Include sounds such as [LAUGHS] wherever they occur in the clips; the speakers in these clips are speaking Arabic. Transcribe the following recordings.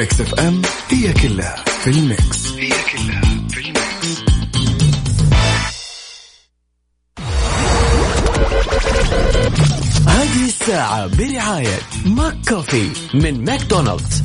Mix FM هي كلها في ال mix. هي كلها في ال mix. هذه الساعة برعاية ماك كوفي من ماكدونالدز.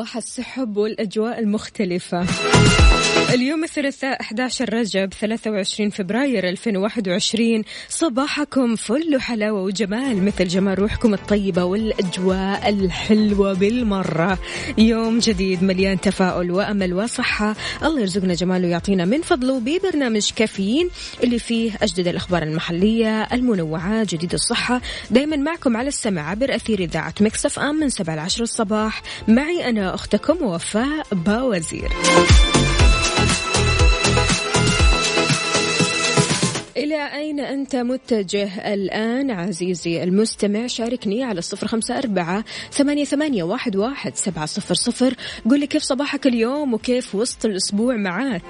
صباح السحب والأجواء المختلفة. اليوم الثلاثاء 11 رجب 23 فبراير 2021 صباحكم فل وحلاوة وجمال مثل جمال روحكم الطيبة والأجواء الحلوة بالمرة. يوم جديد مليان تفاؤل وأمل وصحة. الله يرزقنا جماله ويعطينا من فضله ببرنامج كافيين اللي فيه أجدد الأخبار المحلية المنوعات جديد الصحة. دايما معكم على السمع عبر أثير إذاعة مكسف أم من 7 ل 10 الصباح. معي أنا أختكم وفاء باوزير. إلى أين أنت متجه الآن عزيزي المستمع؟ شاركني على الصفر خمسة أربعة ثمانية, ثمانية واحد, واحد سبعة صفر صفر. قولي كيف صباحك اليوم وكيف وسط الأسبوع معاك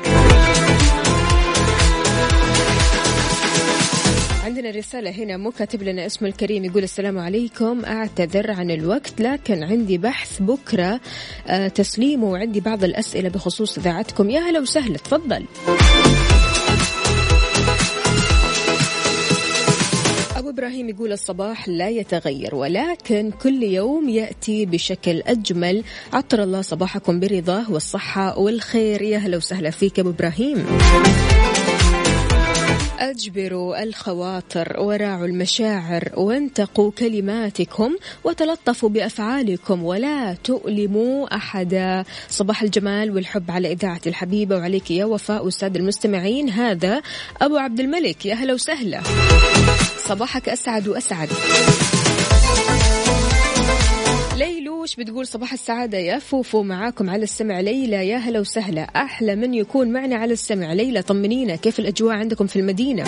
عندنا رسالة هنا مو كاتب لنا اسمه الكريم يقول السلام عليكم. أعتذر عن الوقت لكن عندي بحث بكرة. آه تسليمه وعندي بعض الأسئلة بخصوص إذاعتكم. يا هلا وسهلا تفضل. أبو إبراهيم يقول الصباح لا يتغير ولكن كل يوم يأتي بشكل أجمل. عطر الله صباحكم برضاه والصحة والخير. يا هلا وسهلا فيك أبو إبراهيم. أجبروا الخواطر وراعوا المشاعر وانتقوا كلماتكم وتلطفوا بأفعالكم ولا تؤلموا أحدا. صباح الجمال والحب على إذاعة الحبيبة وعليك يا وفاء أستاذ المستمعين. هذا أبو عبد الملك يا هلا وسهلا. صباحك أسعد وأسعد. ليلوش بتقول؟ صباح السعادة يا فوفو معاكم على السمع ليلى. يا هلا وسهلا. أحلى من يكون معنا على السمع. ليلى طمنينا. كيف الأجواء عندكم في المدينة؟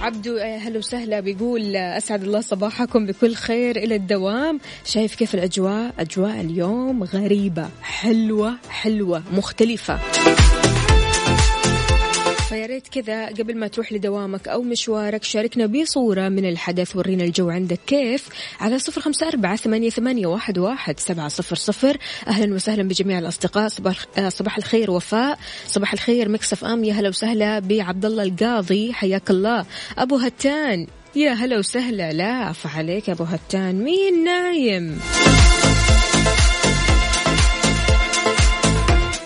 عبدو هلا وسهلا. بيقول أسعد الله صباحكم بكل خير إلى الدوام. شايف كيف الأجواء؟ أجواء اليوم غريبة حلوة حلوة مختلفة. فيا ريت كذا قبل ما تروح لدوامك أو مشوارك شاركنا بصورة من الحدث ورينا الجو عندك كيف؟ على صفر خمسة أربعة ثمانية, ثمانية واحد, واحد سبعة صفر صفر. أهلا وسهلا بجميع الأصدقاء. صباح, صباح الخير وفاء. صباح الخير مكسف أم. يا هلا وسهلا بعبد الله القاضي. حياك الله. أبو هتان يا هلا وسهلا. لا عفا عليك أبو هتان. مين نايم؟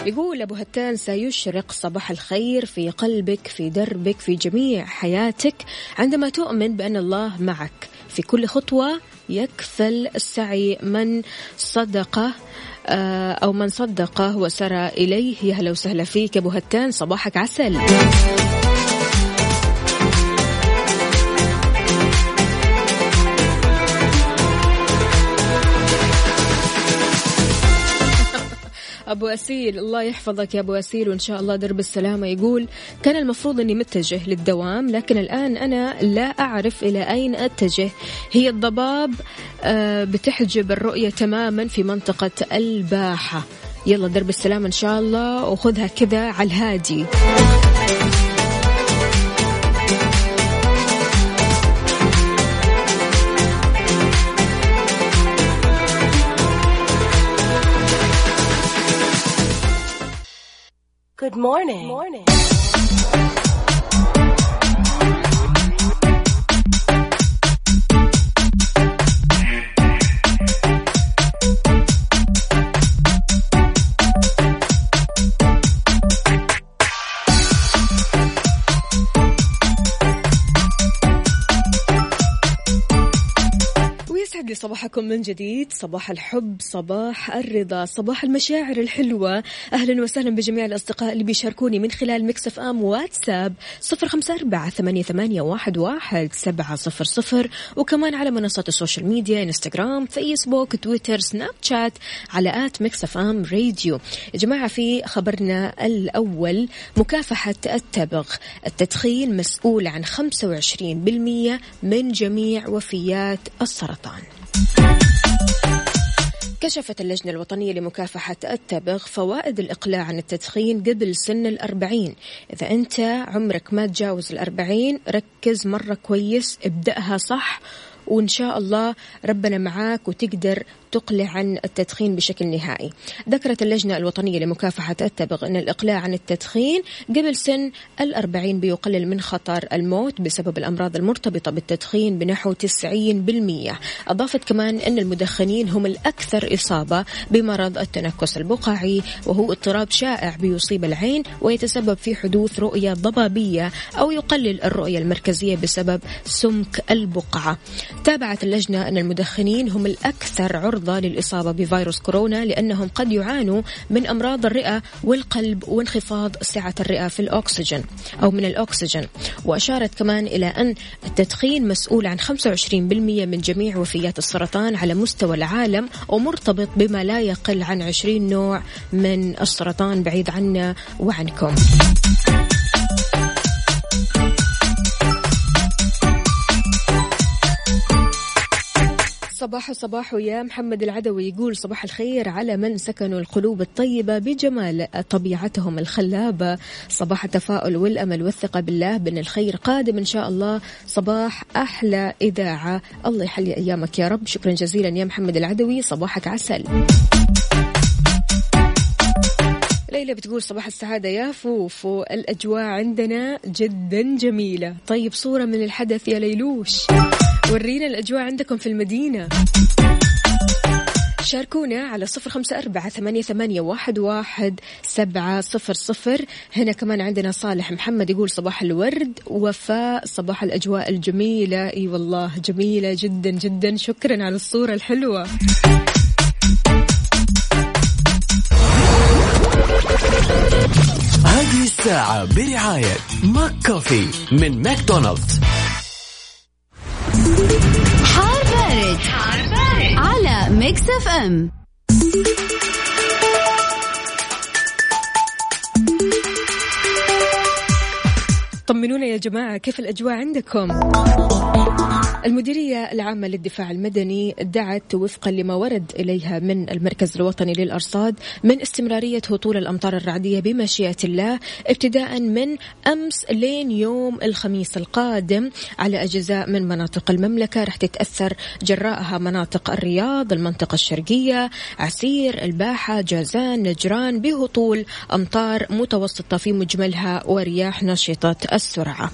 يقول أبو هتان سيشرق صباح الخير في قلبك في دربك في جميع حياتك عندما تؤمن بأن الله معك. في كل خطوة يكفل السعي من صدقه أو من صدقه وسرى إليه. يا هلا وسهلا فيك أبو هتان صباحك عسل. أبو أسيل الله يحفظك يا أبو أسيل وإن شاء الله درب السلامة. يقول كان المفروض أني متجه للدوام لكن الآن أنا لا أعرف إلى أين أتجه. هي الضباب بتحجب الرؤية تماما في منطقة الباحة. يلا درب السلامة إن شاء الله وخذها كذا على الهادي. Good morning. Morning. صباحكم من جديد. صباح الحب صباح الرضا صباح المشاعر الحلوة. أهلا وسهلا بجميع الأصدقاء اللي بيشاركوني من خلال Mix FM واتساب صفر خمسة أربعة ثمانية, ثمانية واحد, واحد سبعة صفر صفر. وكمان على منصات ال social media إنستغرام فيسبوك تويتر سناب شات على at Mix FM Radio. جماعة في خبرنا الأول مكافحة التبغ. التدخين مسؤول عن 25% من جميع وفيات السرطان. كشفت اللجنة الوطنية لمكافحة التبغ فوائد الإقلاع عن التدخين قبل سن الأربعين. إذا أنت عمرك ما تجاوز الأربعين ركز مرة كويس ابدأها صح وإن شاء الله ربنا معاك وتقدر تقلع عن التدخين بشكل نهائي. ذكرت اللجنة الوطنية لمكافحة التبغ أن الإقلاع عن التدخين قبل سن الأربعين بيقلل من خطر الموت بسبب الأمراض المرتبطة بالتدخين بنحو 90% أضافت كمان أن المدخنين هم الأكثر إصابة بمرض التنكس البقعي وهو اضطراب شائع بيصيب العين ويتسبب في حدوث رؤية ضبابية أو يقلل الرؤية المركزية بسبب سمك البقعة. تابعت اللجنة أن المدخنين هم الأكثر عرضة عرضة للإصابة بفيروس كورونا لأنهم قد يعانوا من أمراض الرئة والقلب وانخفاض سعة الرئة في الأكسجين أو من الأكسجين. وأشارت كمان إلى أن التدخين مسؤول عن 25% من جميع وفيات السرطان على مستوى العالم ومرتبط بما لا يقل عن 20 نوع من السرطان بعيد عنا وعنكم. صباح صباح يا محمد العدوي. يقول صباح الخير على من سكنوا القلوب الطيبة بجمال طبيعتهم الخلابة. صباح التفاؤل والأمل والثقة بالله بأن الخير قادم إن شاء الله. صباح أحلى إذاعة. الله يحلي أيامك يا رب. شكرا جزيلا يا محمد العدوي. صباحك عسل. ليلى بتقول صباح السعادة يا فوفو. الأجواء عندنا جدا جميلة. طيب صورة من الحدث يا ليلوش. ورينا الأجواء عندكم في المدينة. شاركونا على صفر خمسة أربعة ثمانية, ثمانية واحد, واحد سبعة صفر صفر. هنا كمان عندنا صالح محمد يقول صباح الورد وفاء صباح الأجواء الجميلة. إي والله جميلة جدا جدا. شكرا على الصورة الحلوة. هذه الساعة برعاية ماك كوفي من ماكدونالدز. حار بارد, حار بارد. على Mix FM. طمنونا يا جماعة كيف الأجواء عندكم؟ المديرية العامة للدفاع المدني دعت وفقا لما ورد إليها من المركز الوطني للأرصاد من استمرارية هطول الأمطار الرعدية بمشيئة الله ابتداء من أمس لين يوم الخميس القادم على أجزاء من مناطق المملكة. رح تتأثر جراءها مناطق الرياض المنطقة الشرقية عسير الباحة جازان نجران بهطول أمطار متوسطة في مجملها ورياح نشطة السرعة.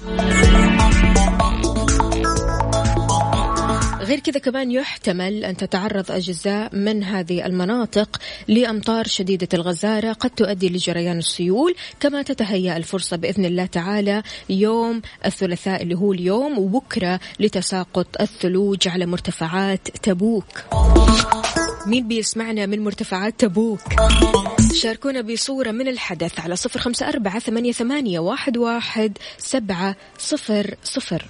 غير كذا كمان يحتمل أن تتعرض أجزاء من هذه المناطق لأمطار شديدة الغزارة قد تؤدي لجريان السيول كما تتهيأ الفرصة بإذن الله تعالى يوم الثلاثاء اللي هو اليوم وبكرة لتساقط الثلوج على مرتفعات تبوك. مين بيسمعنا من مرتفعات تبوك؟ شاركونا بصورة من الحدث على صفر خمسة أربعة ثمانية, واحد سبعة صفر صفر.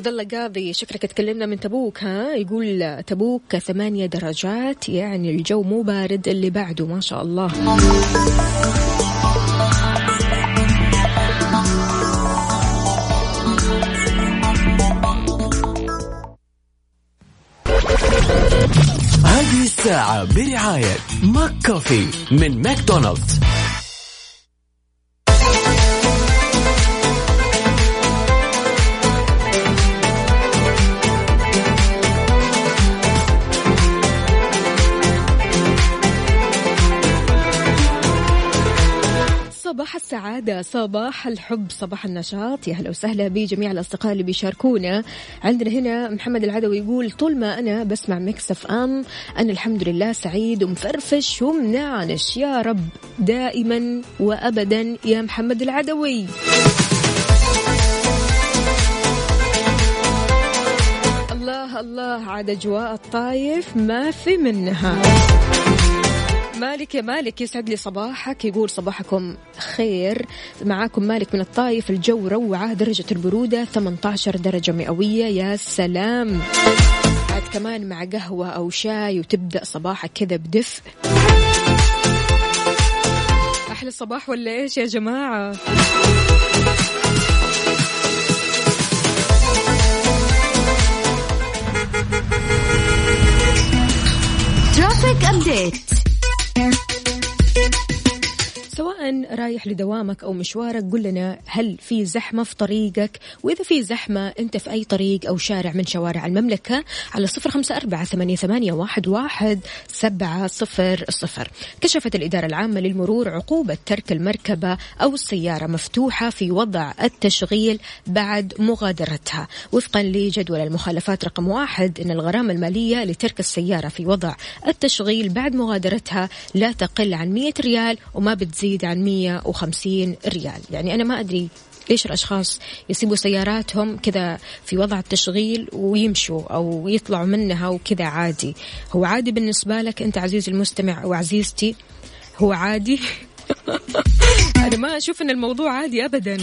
عبد الله قاضي شكلك تكلمنا من تبوك ها؟ يقول تبوك ثمانية درجات يعني الجو مو بارد اللي بعده ما شاء الله. هذه الساعة برعاية ماك كوفي من ماكدونالدز. السعادة صباح الحب صباح النشاط. يا هلا وسهلا بجميع الأصدقاء اللي بيشاركونا. عندنا هنا محمد العدوي يقول طول ما أنا بسمع Mix FM أنا الحمد لله سعيد ومفرفش ومنعنش. يا رب دائما وأبدا يا محمد العدوي. الله الله عاد أجواء الطايف ما في منها. مالك يا مالك يسعد لي صباحك يقول صباحكم خير. معاكم مالك من الطايف الجو روعة درجة البرودة 18 درجة مئوية يا سلام. بعد كمان مع قهوة أو شاي وتبدأ صباحك كذا بدفء. أحلى صباح ولا إيش يا جماعة؟ ترافيك أبديت سواء رايح لدوامك أو مشوارك قل لنا هل في زحمة في طريقك؟ وإذا في زحمة أنت في أي طريق أو شارع من شوارع المملكة على صفر خمسة أربعة ثمانية واحد سبعة صفر صفر. كشفت الإدارة العامة للمرور عقوبة ترك المركبة أو السيارة مفتوحة في وضع التشغيل بعد مغادرتها. وفقا لجدول المخالفات رقم واحد أن الغرامة المالية لترك السيارة في وضع التشغيل بعد مغادرتها لا تقل عن 100 ريال وما بتزيد عن 150 ريال. يعني أنا ما أدري ليش الأشخاص يسيبوا سياراتهم كذا في وضع التشغيل ويمشوا أو يطلعوا منها وكذا عادي. هو عادي بالنسبة لك أنت عزيزي المستمع أو عزيزتي هو عادي؟ [LAUGHS] أنا ما أشوف أن الموضوع عادي أبدا.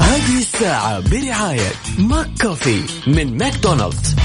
هذه الساعة برعاية McCafé من ماكدونالدز.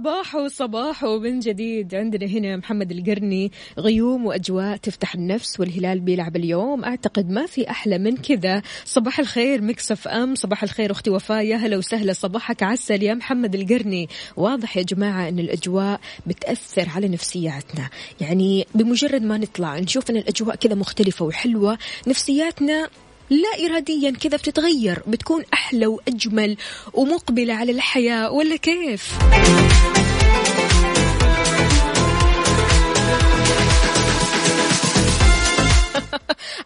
صباحو صباحو من جديد. عندنا هنا محمد القرني. غيوم وأجواء تفتح النفس والهلال بيلعب اليوم. أعتقد ما في أحلى من كذا. صباح الخير Mix FM. صباح الخير أختي وفاء. يا هلا وسهلا. صباحك عسل يا محمد القرني. واضح يا جماعة إن الأجواء بتأثر على نفسياتنا. يعني بمجرد ما نطلع نشوف إن الأجواء كذا مختلفة وحلوة نفسياتنا لا إراديا كذا بتتغير بتكون أحلى وأجمل ومقبلة على الحياة ولا كيف؟ [LAUGHS]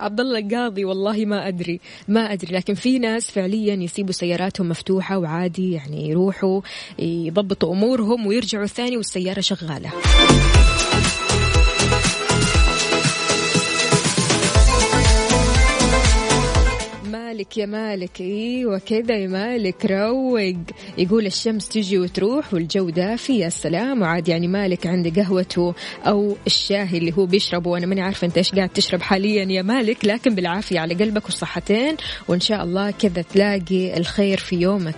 عبد الله القاضي والله ما أدري ما أدري لكن في ناس فعليا يسيبوا سياراتهم مفتوحة وعادي يعني يروحوا يضبطوا أمورهم ويرجعوا ثاني والسيارة شغالة مالك يا مالك؟ إيوه كذا يا مالك روق. يقول الشمس تجي وتروح والجو دافي يا سلام. وعاد يعني مالك عنده قهوته أو الشاي اللي هو بيشربه. وأنا ماني عارفة أنت إيش قاعد تشرب حاليا يا مالك لكن بالعافية على قلبك وصحتين. وإن شاء الله كذا تلاقي الخير في يومك.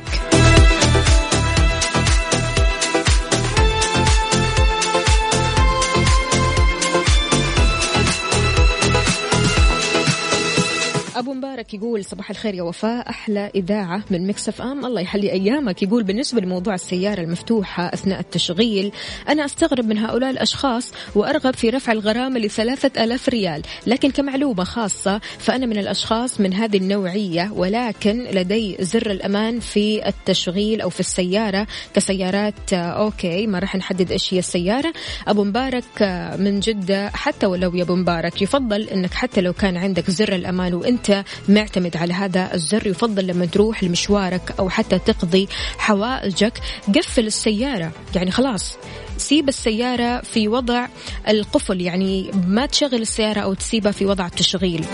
أبو مبارك يقول صباح الخير يا وفاء أحلى إذاعة من مكسف إم. الله يحلي أيامك. يقول بالنسبة لموضوع السيارة المفتوحة أثناء التشغيل أنا أستغرب من هؤلاء الأشخاص وأرغب في رفع الغرامة لثلاثة ألاف ريال. لكن كمعلومة خاصة فأنا من الأشخاص من هذه النوعية ولكن لدي زر الأمان في التشغيل أو في السيارة كسيارات أوكي ما راح نحدد إيش هي السيارة. أبو مبارك من جدة حتى ولو يا أبو مبارك يفضل إنك حتى لو كان عندك زر الأمان وأنت معتمد على هذا الزر يفضل لما تروح لمشوارك أو حتى تقضي حوائجك. قفل السيارة يعني خلاص سيب السيارة في وضع القفل يعني ما تشغل السيارة أو تسيبها في وضع التشغيل.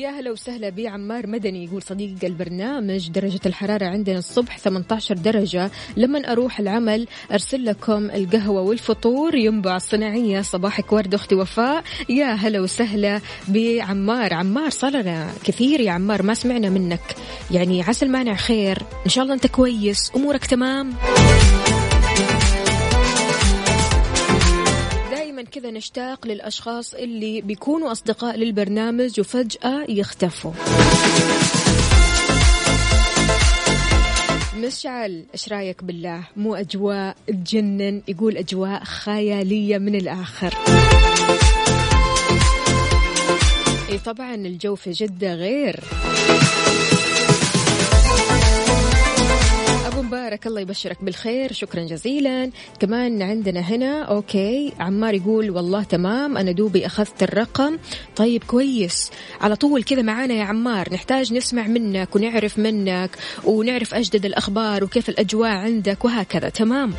يا هلا وسهلا بي عمار مدني يقول صديق البرنامج درجة الحرارة عندنا الصبح 18 درجة. لما أروح العمل أرسل لكم القهوة والفطور. ينبع صناعية صباحك ورد أختي وفاء. يا هلا وسهلا بعمار. عمار صار لنا كثير يا عمار ما سمعنا منك. يعني عسى المانع خير. إن شاء الله أنت كويس. أمورك تمام؟ دائما كذا نشتاق للأشخاص اللي بيكونوا أصدقاء للبرنامج وفجأة يختفوا. مشعل إيش رأيك بالله؟ مو أجواء تجنن يقول أجواء خيالية من الآخر. إي طبعا الجو في جدة غير. مبارك الله يبشرك بالخير. شكرا جزيلا. كمان عندنا هنا أوكي عمار يقول والله تمام أنا دوبي أخذت الرقم. طيب كويس. على طول كذا معانا يا عمار نحتاج نسمع منك ونعرف منك ونعرف أجدد الأخبار وكيف الأجواء عندك وهكذا. تمام.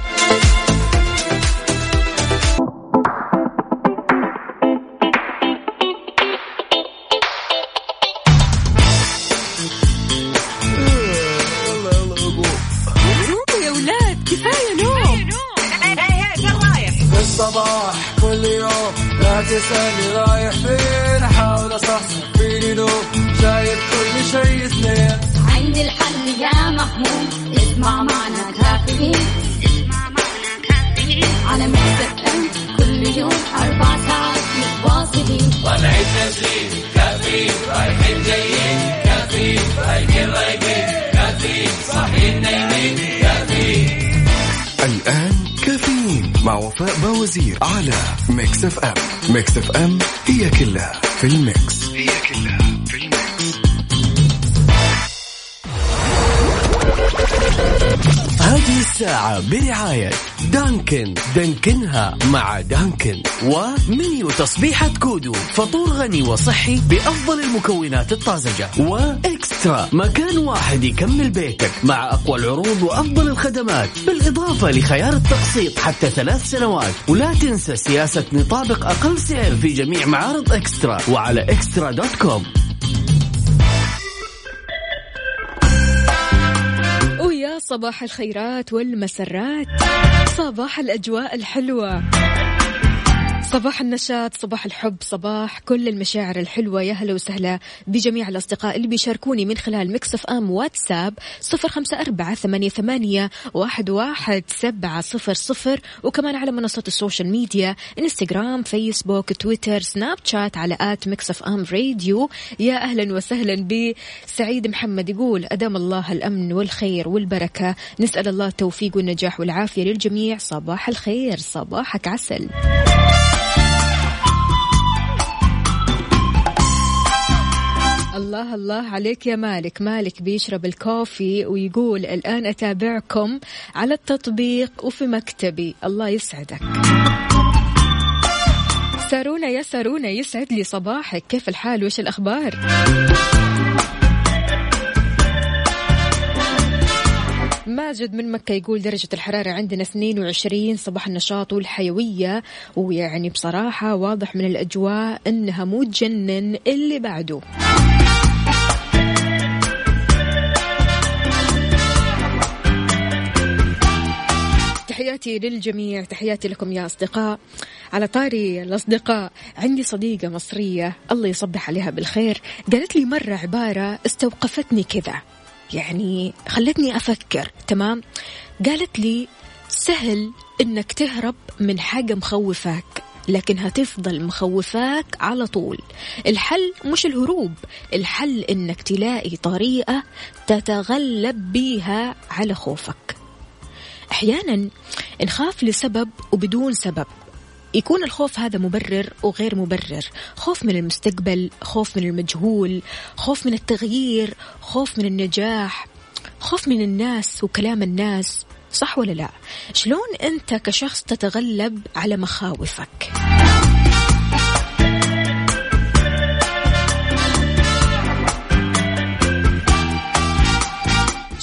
لا تسألني رايح فين أحاول أصحصح فيني لو شايف كل شيء سنين عندي الحل يا محمود اسمع معنا كافيين. على مكتب كل يوم أربع ساعات متواصلين. طالعين تمثيل كافيين رايحين مع وفاء باوزير على Mix FM Mix FM هي كلها في ال mix. هي كلها في ال mix. هذه الساعة برعاية Dunkin. دانكنها مع Dunkin. ومنيو تصبيحة كودو. فطور غني وصحي بأفضل المكونات الطازجة. و Extra. مكان واحد يكمل بيتك مع أقوى العروض وأفضل الخدمات. بالإضافة لخيار التقسيط حتى ثلاث سنوات. ولا تنسى سياسة نطابق أقل سعر في جميع معارض Extra. وعلى Extra dot com. ويا صباح الخيرات والمسرات. صباح الأجواء الحلوة. صباح النشاط صباح الحب صباح كل المشاعر الحلوة. يا هلا وسهلا بجميع الأصدقاء اللي بيشاركوني من خلال Mix FM واتساب صفر خمسة أربعة ثمانية, ثمانية واحد, واحد سبعة صفر صفر. وكمان على منصات ال social media إنستغرام فيسبوك تويتر سناب شات على at Mix FM Radio. يا أهلا وسهلا بسعيد محمد يقول أدام الله الأمن والخير والبركة. نسأل الله التوفيق والنجاح والعافية للجميع. صباح الخير صباحك عسل. الله الله عليك يا مالك. مالك بيشرب الكوفي ويقول الآن أتابعكم على التطبيق وفي مكتبي. الله يسعدك. سارونا يا سارونا يسعد لي صباحك. كيف الحال؟ وش الأخبار؟ ماجد من مكة يقول درجة الحرارة عندنا 22 صباح النشاط والحيوية. ويعني بصراحة واضح من الأجواء أنها مو تجنن اللي بعده. تحياتي للجميع. تحياتي لكم يا أصدقاء. على طاري الأصدقاء عندي صديقة مصرية. الله يصبح عليها بالخير. قالت لي مرة عبارة استوقفتني كذا. يعني خلتني أفكر. تمام؟ قالت لي سهل إنك تهرب من حاجة مخوفاك لكن هتفضل مخوفاك على طول. الحل مش الهروب الحل إنك تلاقي طريقة تتغلب بيها على خوفك. أحيانا نخاف لسبب وبدون سبب. يكون الخوف هذا مبرر وغير مبرر. خوف من المستقبل خوف من المجهول خوف من التغيير خوف من النجاح خوف من الناس وكلام الناس. صح ولا لا؟ شلون أنت كشخص تتغلب على مخاوفك؟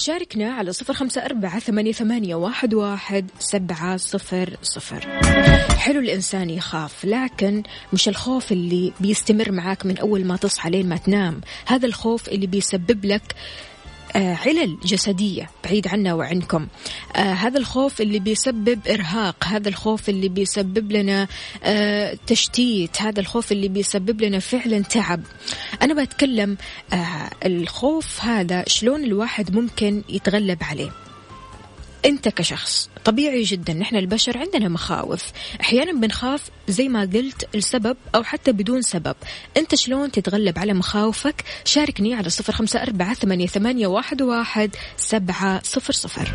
شاركنا على صفر خمسة أربعة ثمانية, ثمانية واحد, واحد سبعة صفر صفر. حلو الإنسان يخاف لكن مش الخوف اللي بيستمر معاك من أول ما تصحى لين ما تنام. هذا الخوف اللي بيسبب لك علل جسدية بعيد عنا وعنكم. آه هذا الخوف اللي بيسبب إرهاق هذا الخوف اللي بيسبب لنا آه تشتيت هذا الخوف اللي بيسبب لنا فعلا تعب. أنا بتكلم آه الخوف هذا شلون الواحد ممكن يتغلب عليه. أنت كشخص. طبيعي جدا نحن البشر عندنا مخاوف. أحيانا بنخاف زي ما قلت السبب أو حتى بدون سبب. أنت شلون تتغلب على مخاوفك؟ شاركني على صفر خمسة أربعة ثمانية, ثمانية واحد, واحد سبعة صفر صفر.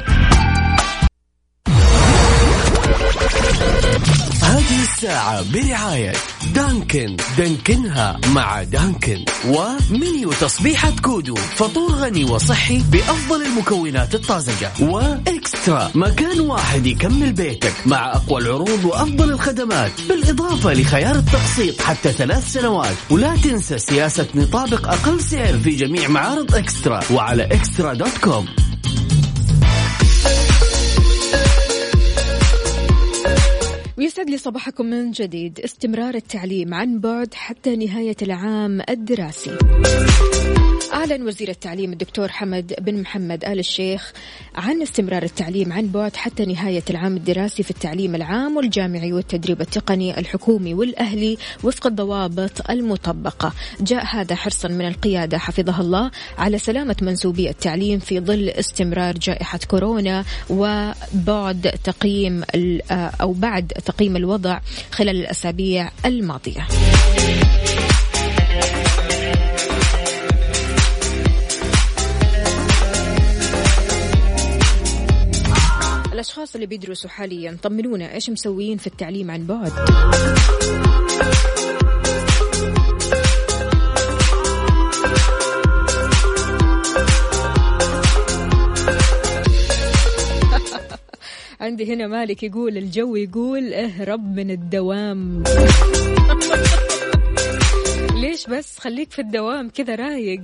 هذه الساعة برعاية Dunkin. دانكنها مع Dunkin. ومنيو تصبيحة كودو. فطور غني وصحي بأفضل المكونات الطازجة. و Extra. مكان واحد يكمل بيتك مع أقوى العروض وأفضل الخدمات. بالإضافة لخيار التقسيط حتى ثلاث سنوات. ولا تنسى سياسة نطابق أقل سعر في جميع معارض Extra. وعلى Extra dot com. ويسعد لي صباحكم من جديد. استمرار التعليم عن بعد حتى نهاية العام الدراسي. أعلن وزير التعليم الدكتور حمد بن محمد آل الشيخ عن استمرار التعليم عن بعد حتى نهاية العام الدراسي في التعليم العام والجامعي والتدريب التقني الحكومي والأهلي وفق الضوابط المطبقة. جاء هذا حرصا من القيادة حفظها الله على سلامة منسوبي التعليم في ظل استمرار جائحة كورونا وبعد تقييم أو بعد تقييم الوضع خلال الأسابيع الماضية. الأشخاص اللي بيدرسوا حاليا طمنونا إيش مسويين في التعليم عن بعد؟ [LAUGHS] عندي هنا مالك يقول الجو يقول اهرب من الدوام. [LAUGHS] ليش بس خليك في الدوام كذا رايق؟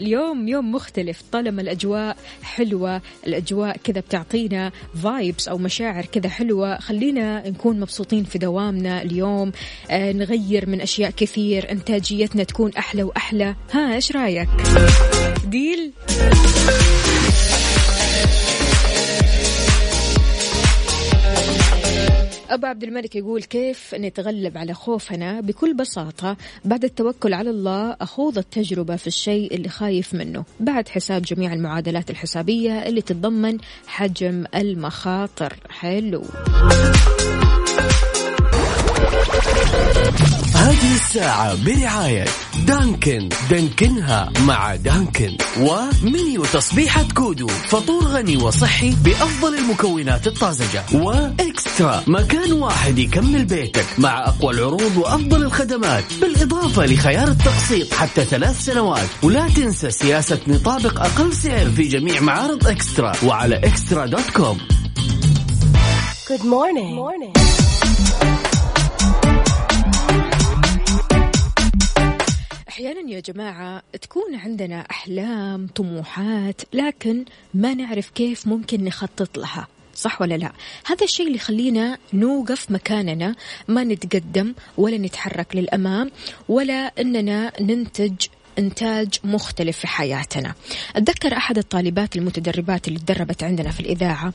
اليوم يوم مختلف طالما الأجواء حلوة الأجواء كذا بتعطينا فايبس أو مشاعر كذا حلوة خلينا نكون مبسوطين في دوامنا اليوم. آه نغير من أشياء كثير إنتاجيتنا تكون أحلى وأحلى. ها إيش رأيك؟ ديل أبو عبد الملك يقول كيف نتغلب على خوفنا بكل بساطة بعد التوكل على الله؟ أخوض التجربة في الشيء اللي خايف منه. بعد حساب جميع المعادلات الحسابية اللي تتضمن حجم المخاطر. حلو. هذه الساعة برعاية دانكن دانكنها مع دانكن ومنيو تصبيحة كودو فطور غني وصحي بأفضل المكونات الطازجة وإكسترا مكان واحد يكمل بيتك مع أقوى العروض وأفضل الخدمات بالإضافة لخيار التقسيط حتى ثلاث سنوات ولا تنسى سياسة نطابق أقل سعر في جميع معارض إكسترا وعلى إكسترا دوت كوم Good morning. Good morning. أحيانا يا جماعة تكون عندنا أحلام طموحات لكن ما نعرف كيف ممكن نخطط لها صح ولا لا؟ هذا الشيء اللي يخلينا نوقف مكاننا ما نتقدم ولا نتحرك للأمام ولا إننا ننتج إنتاج مختلف في حياتنا. أتذكر أحد الطالبات المتدربات اللي تدربت عندنا في الإذاعة.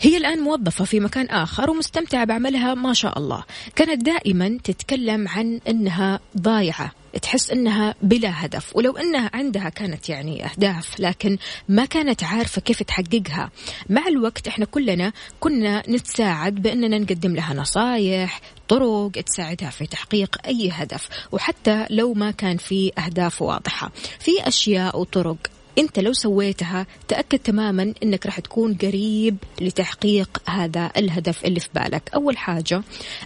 هي الآن موظفة في مكان آخر ومستمتعة بعملها ما شاء الله. كانت دائما تتكلم عن أنها ضايعة. تحس إنها بلا هدف. ولو إنها عندها كانت يعني أهداف لكن ما كانت عارفة كيف تحققها. مع الوقت إحنا كلنا كنا نتساعد بإننا نقدم لها نصايح طرق تساعدها في تحقيق أي هدف. وحتى لو ما كان في أهداف واضحة. في أشياء وطرق انت لو سويتها تأكد تماما انك راح تكون قريب لتحقيق هذا الهدف اللي في بالك. أول حاجة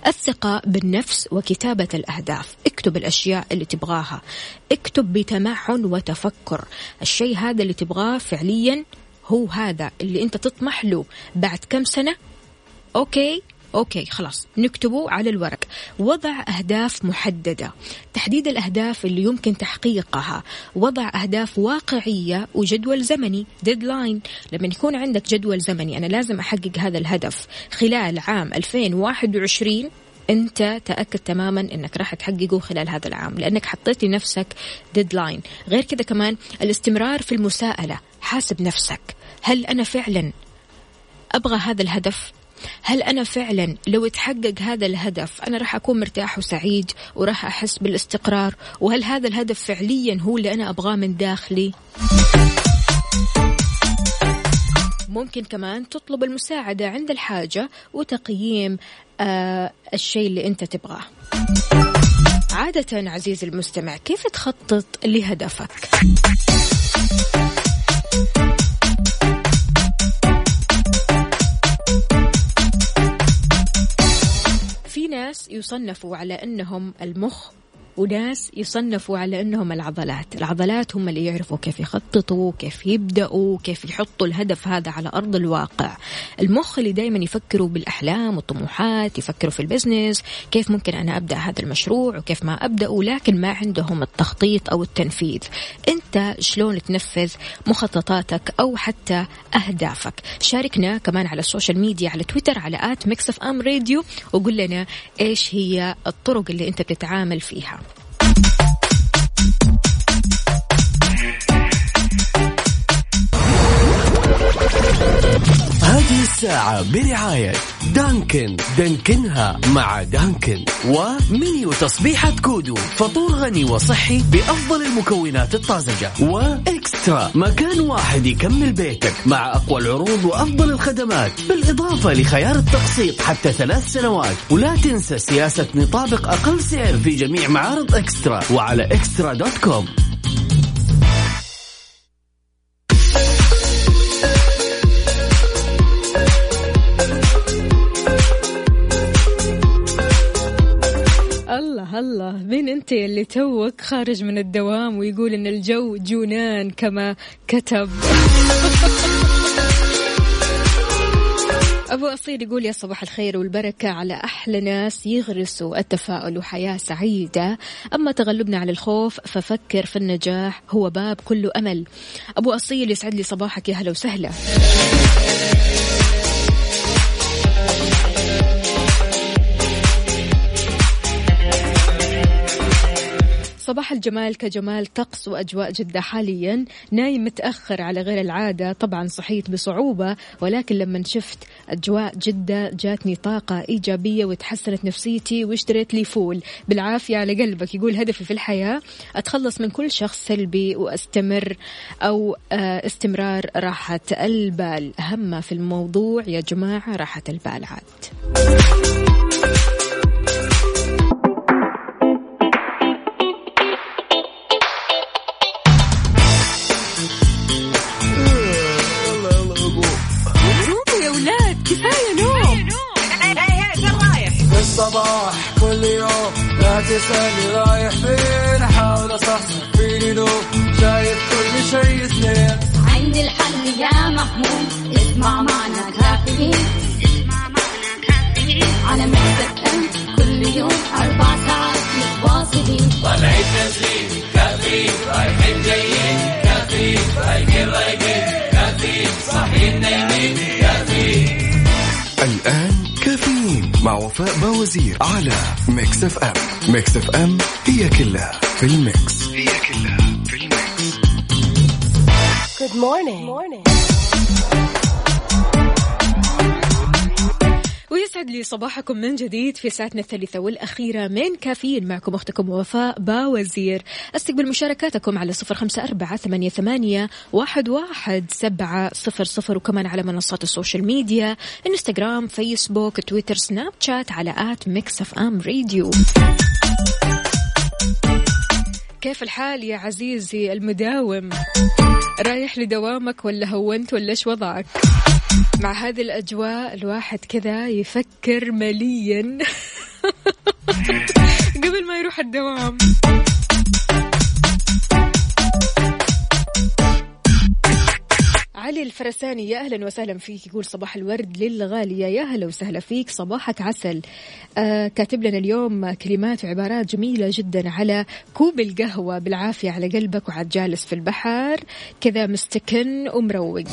الثقة بالنفس وكتابة الأهداف. اكتب الأشياء اللي تبغاها. اكتب بتمعن وتفكر. الشيء هذا اللي تبغاه فعليا هو هذا اللي انت تطمح له بعد كم سنة؟ Okay. Okay خلاص. نكتبه على الورق. وضع أهداف محددة. تحديد الأهداف اللي يمكن تحقيقها. وضع أهداف واقعية وجدول زمني. Deadline لما يكون عندك جدول زمني أنا لازم أحقق هذا الهدف. خلال عام 2021 أنت تأكد تماما إنك راح تحققه خلال هذا العام لأنك حطيت لنفسك deadline غير كذا كمان الاستمرار في المساءلة. حاسب نفسك. هل أنا فعلا أبغى هذا الهدف؟ هل أنا فعلا لو تحقق هذا الهدف أنا راح أكون مرتاح وسعيد وراح أحس بالاستقرار؟ وهل هذا الهدف فعليا هو اللي أنا أبغاه من داخلي؟ ممكن كمان تطلب المساعدة عند الحاجة وتقييم آه الشيء اللي أنت تبغاه. عادة عزيزي المستمع كيف تخطط لهدفك؟ ناس يصنفوا على أنهم المخ وناس يصنفوا على أنهم العضلات، العضلات هم اللي يعرفوا كيف يخططوا، كيف يبدأوا، كيف يحطوا الهدف هذا على أرض الواقع. المخ اللي دائما يفكروا بالأحلام والطموحات، يفكروا في البزنس، كيف ممكن أنا أبدأ هذا المشروع وكيف ما ابداه، لكن ما عندهم التخطيط أو التنفيذ. أنت شلون تنفذ مخططاتك أو حتى أهدافك؟ شاركنا كمان على ال social media على تويتر على at Mix FM Radio وقول لنا إيش هي الطرق اللي أنت بتتعامل فيها. هذه الساعة برعاية Dunkin. دانكنها مع Dunkin. ومنيو تصبيحة كودو. فطور غني وصحي بأفضل المكونات الطازجة. و Extra. مكان واحد يكمل بيتك مع أقوى العروض وأفضل الخدمات. بالإضافة لخيار التقسيط حتى ثلاث سنوات. ولا تنسى سياسة نطابق أقل سعر في جميع معارض Extra. وعلى Extra dot com. الله مين أنت اللي توك خارج من الدوام ويقول إن الجو جونان كما كتب؟ أبو أصيل يقول يا صباح الخير والبركة على أحلى ناس يغرسوا التفاؤل وحياة سعيدة. أما تغلبنا على الخوف ففكر في النجاح هو باب كله أمل. أبو أصيل يسعد لي صباحك يا هلا وسهلا. صباح الجمال كجمال طقس وأجواء جدة حاليا. نايم متأخر على غير العادة طبعا صحيت بصعوبة ولكن لما شفت أجواء جدة جاتني طاقة إيجابية وتحسنت نفسيتي واشتريت لي فول. بالعافية على قلبك يقول هدفي في الحياة أتخلص من كل شخص سلبي وأستمر أو آه، استمرار راحة البال. أهم في الموضوع يا جماعة راحة البال عاد. تسألني رايح فين؟ أحاول أصحصح فيني لو شايف كل شيء سنين عندي الحل يا محمود. اسمع معنا كافيين. على مكتب كل يوم أربع ساعات. وفاء باوزير على Mix FM Mix FM هي كلها في ال mix هي كلها في ال mix Good morning. morning. ويسعد لي صباحكم من جديد في ساعتنا الثالثة والأخيرة من كافيين. معكم أختكم وفاء باوزير. أستقبل مشاركاتكم على صفر خمسة أربعة ثمانية, ثمانية واحد, واحد سبعة صفر صفر. وكمان على منصات ال social media إنستغرام فيسبوك تويتر سناب شات على at Mix FM Radio. كيف الحال يا عزيزي المداوم؟ رايح لدوامك ولا هونت ولا إيش وضعك؟ مع هذه الأجواء الواحد كذا يفكر مليا. [LAUGHS] قبل ما يروح الدوام. علي الفرساني يا أهلا وسهلا فيك يقول صباح الورد للغالية. يا هلا وسهلا فيك صباحك عسل. آه كاتب لنا اليوم كلمات وعبارات جميلة جدا على كوب القهوة بالعافية على قلبك وعاد جالس في البحر. كذا مستكن ومروق.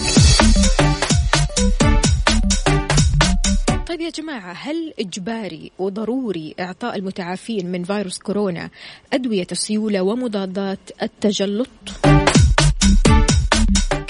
طيب يا جماعة هل إجباري وضروري إعطاء المتعافين من فيروس كورونا أدوية السيولة ومضادات التجلط؟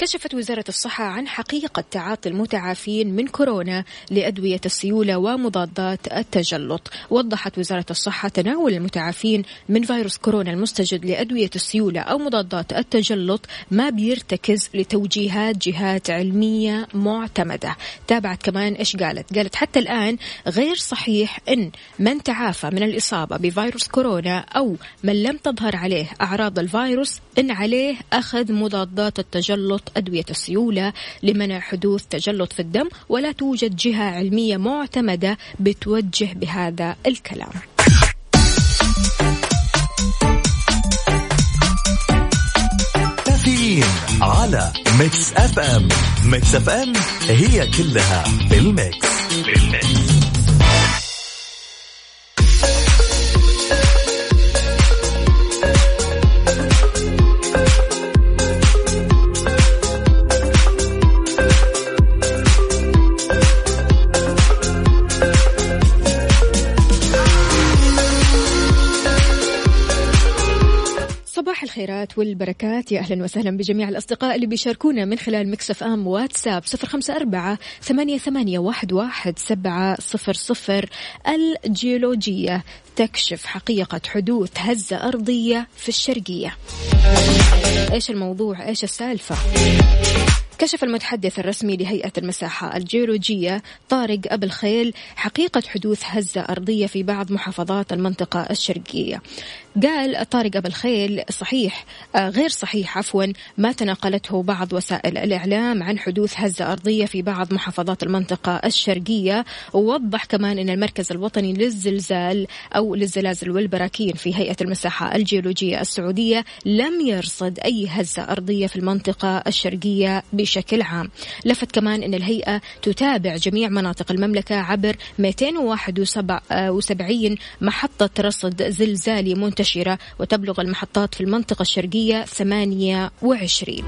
كشفت وزارة الصحة عن حقيقة تعاطي المتعافين من كورونا لأدوية السيولة ومضادات التجلط. وضحت وزارة الصحة تناول المتعافين من فيروس كورونا المستجد لأدوية السيولة أو مضادات التجلط ما بيرتكز لتوجيهات جهات علمية معتمدة. تابعت كمان إيش قالت؟ قالت حتى الآن غير صحيح أن من تعافى من الإصابة بفيروس كورونا أو من لم تظهر عليه أعراض الفيروس أن عليه أخذ مضادات التجلط أدوية السيولة لمنع حدوث تجلط في الدم ولا توجد جهة علمية معتمدة بتوجه بهذا الكلام. كافيين على Mix FM. Mix FM هي كلها بال mix بال mix الخيرات والبركات. يا أهلا وسهلا بجميع الأصدقاء اللي بيشاركونا من خلال مكسف أم واتساب صفر خمسة أربعة ثمانية, ثمانية واحد, واحد سبعة صفر صفر. الجيولوجية تكشف حقيقة حدوث هزة أرضية في الشرقية. إيش الموضوع؟ إيش السالفة؟ كشف المتحدث الرسمي لهيئة المساحة الجيولوجية طارق أبو الخيل حقيقة حدوث هزة أرضية في بعض محافظات المنطقة الشرقية. قال طارق أبو الخيل صحيح آه غير صحيح عفوا ما تناقلته بعض وسائل الإعلام عن حدوث هزة أرضية في بعض محافظات المنطقة الشرقية. ووضح كمان أن المركز الوطني للزلزال أو للزلازل والبراكين في هيئة المساحة الجيولوجية السعودية لم يرصد أي هزة أرضية في المنطقة الشرقية بشكل عام. لفت كمان أن الهيئة تتابع جميع مناطق المملكة عبر 271 محطة رصد زلزالي منتشرة وتبلغ المحطات في المنطقة الشرقية 28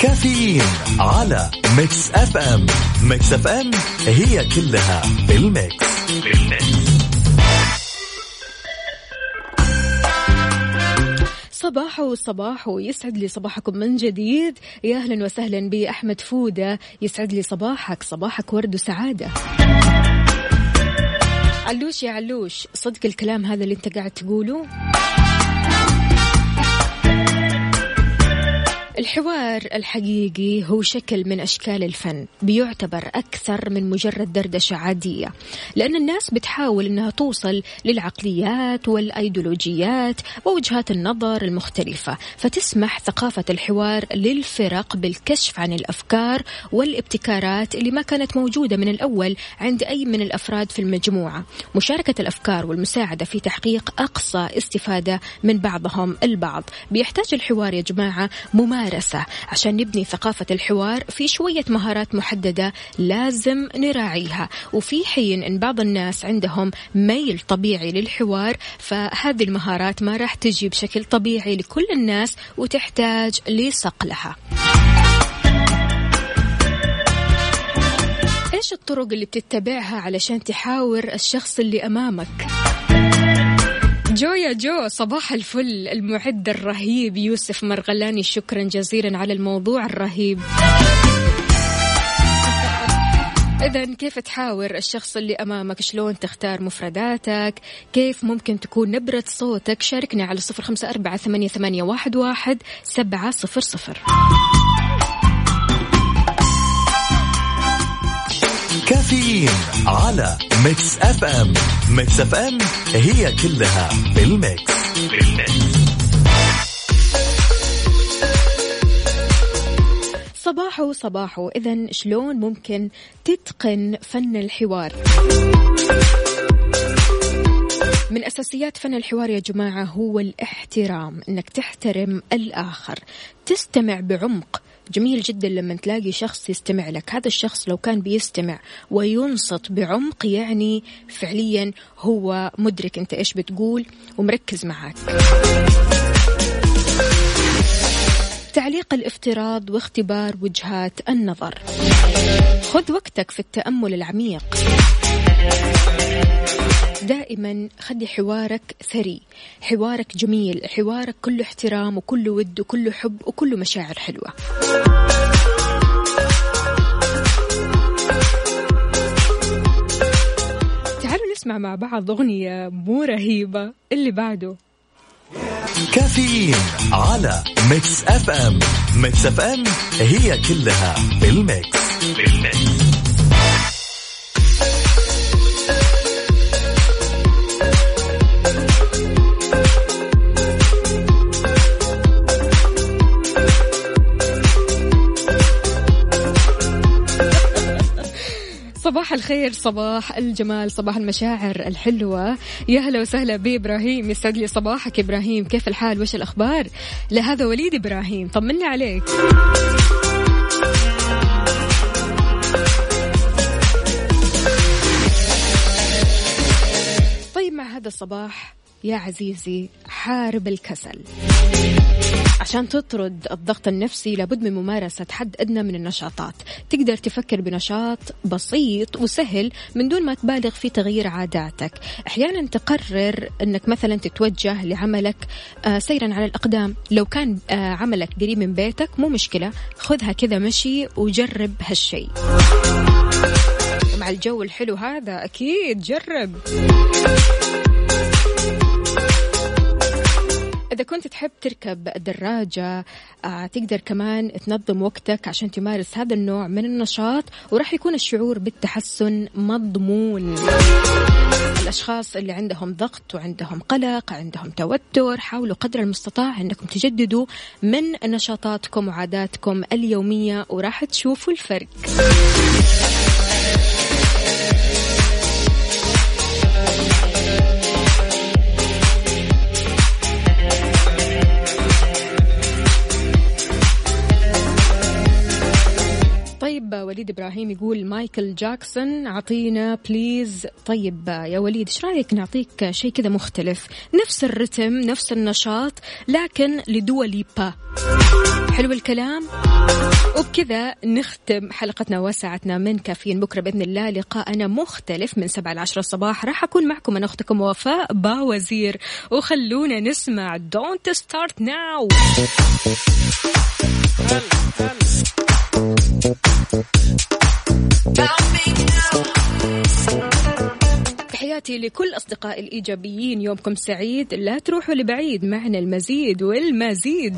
كافيين على Mix FM. Mix FM هي كلها بال mix. بال mix صباحو صباحو يسعد لي صباحكم من جديد. يا أهلا وسهلا بأحمد فودة. يسعد لي صباحك. صباحك ورد وسعادة. علوش يا علوش صدق الكلام هذا اللي انت قاعد تقوله؟ الحوار الحقيقي هو شكل من أشكال الفن بيعتبر أكثر من مجرد دردشة عادية لأن الناس بتحاول أنها توصل للعقليات والأيديولوجيات ووجهات النظر المختلفة فتسمح ثقافة الحوار للفرق بالكشف عن الأفكار والابتكارات اللي ما كانت موجودة من الأول عند أي من الأفراد في المجموعة. مشاركة الأفكار والمساعدة في تحقيق أقصى استفادة من بعضهم البعض. بيحتاج الحوار يا جماعة ممارسة ممارسة عشان نبني ثقافة الحوار في شوية مهارات محددة لازم نراعيها. وفي حين أن بعض الناس عندهم ميل طبيعي للحوار فهذه المهارات ما راح تجي بشكل طبيعي لكل الناس وتحتاج لصقلها إيش الطرق اللي بتتبعها علشان تحاور الشخص اللي أمامك؟ جو يا جو صباح الفل. المعد الرهيب يوسف مرغلاني شكرا جزيلا على الموضوع الرهيب. إذا كيف تحاور؟ الشخص اللي أمامك شلون تختار مفرداتك؟ كيف ممكن تكون نبرة صوتك؟ شاركنا على صفر خمسة أربعة ثمانية, واحد سبعة صفر صفر. كافيين على Mix FM Mix FM هي كلها بال mix. صباحو صباحو إذا شلون ممكن تتقن فن الحوار؟ من أساسيات فن الحوار يا جماعة هو الاحترام إنك تحترم الآخر تستمع بعمق جميل جدا لما تلاقي شخص يستمع لك. هذا الشخص لو كان بيستمع وينصت بعمق يعني فعليا هو مدرك أنت إيش بتقول ومركز معك تعليق الافتراض واختبار وجهات النظر. خذ وقتك في التأمل العميق. دائما خلي حوارك ثري حوارك جميل حوارك كله احترام وكله ود وكله حب وكله مشاعر حلوة. تعالوا نسمع مع بعض أغنية مو رهيبة اللي بعده. كافيين على Mix FM. Mix FM هي كلها بال mix. بال mix. صباح الخير صباح الجمال صباح المشاعر الحلوة. يا هلا وسهلا بإبراهيم يسعد لي صباحك. إبراهيم كيف الحال؟ وش الأخبار؟ لهذا وليد إبراهيم طمني عليك. طيب مع هذا الصباح يا عزيزي حارب الكسل. عشان تطرد الضغط النفسي لابد من ممارسة حد أدنى من النشاطات. تقدر تفكر بنشاط بسيط وسهل من دون ما تبالغ في تغيير عاداتك. أحيانا تقرر أنك مثلا تتوجه لعملك آه، سيرا على الأقدام. لو كان آه، عملك قريب من بيتك مو مشكلة. خذها كذا مشي وجرب هالشي. مع الجو الحلو هذا أكيد جرب. إذا كنت تحب تركب الدراجة آه، تقدر كمان تنظم وقتك عشان تمارس هذا النوع من النشاط وراح يكون الشعور بالتحسن مضمون. الأشخاص اللي عندهم ضغط وعندهم قلق عندهم توتر حاولوا قدر المستطاع أنكم تجددوا من نشاطاتكم وعاداتكم اليومية وراح تشوفوا الفرق. طيب وليد إبراهيم يقول مايكل جاكسون أعطينا please طيب يا وليد إيش رأيك نعطيك شيء كذا مختلف؟ نفس الرتم نفس النشاط لكن لدوا ليبا حلو الكلام. وبكذا نختم حلقتنا وساعتنا من كافيين. بكرة بإذن الله لقاءنا مختلف من سبعة لعشرة الصباح. راح أكون معكم أنا أختكم وفاء باوزير وخلونا نسمع Don't Start Now. تحياتي لكل أصدقائي الإيجابيين. يومكم سعيد. لا تروحوا لبعيد. معنا المزيد والمزيد.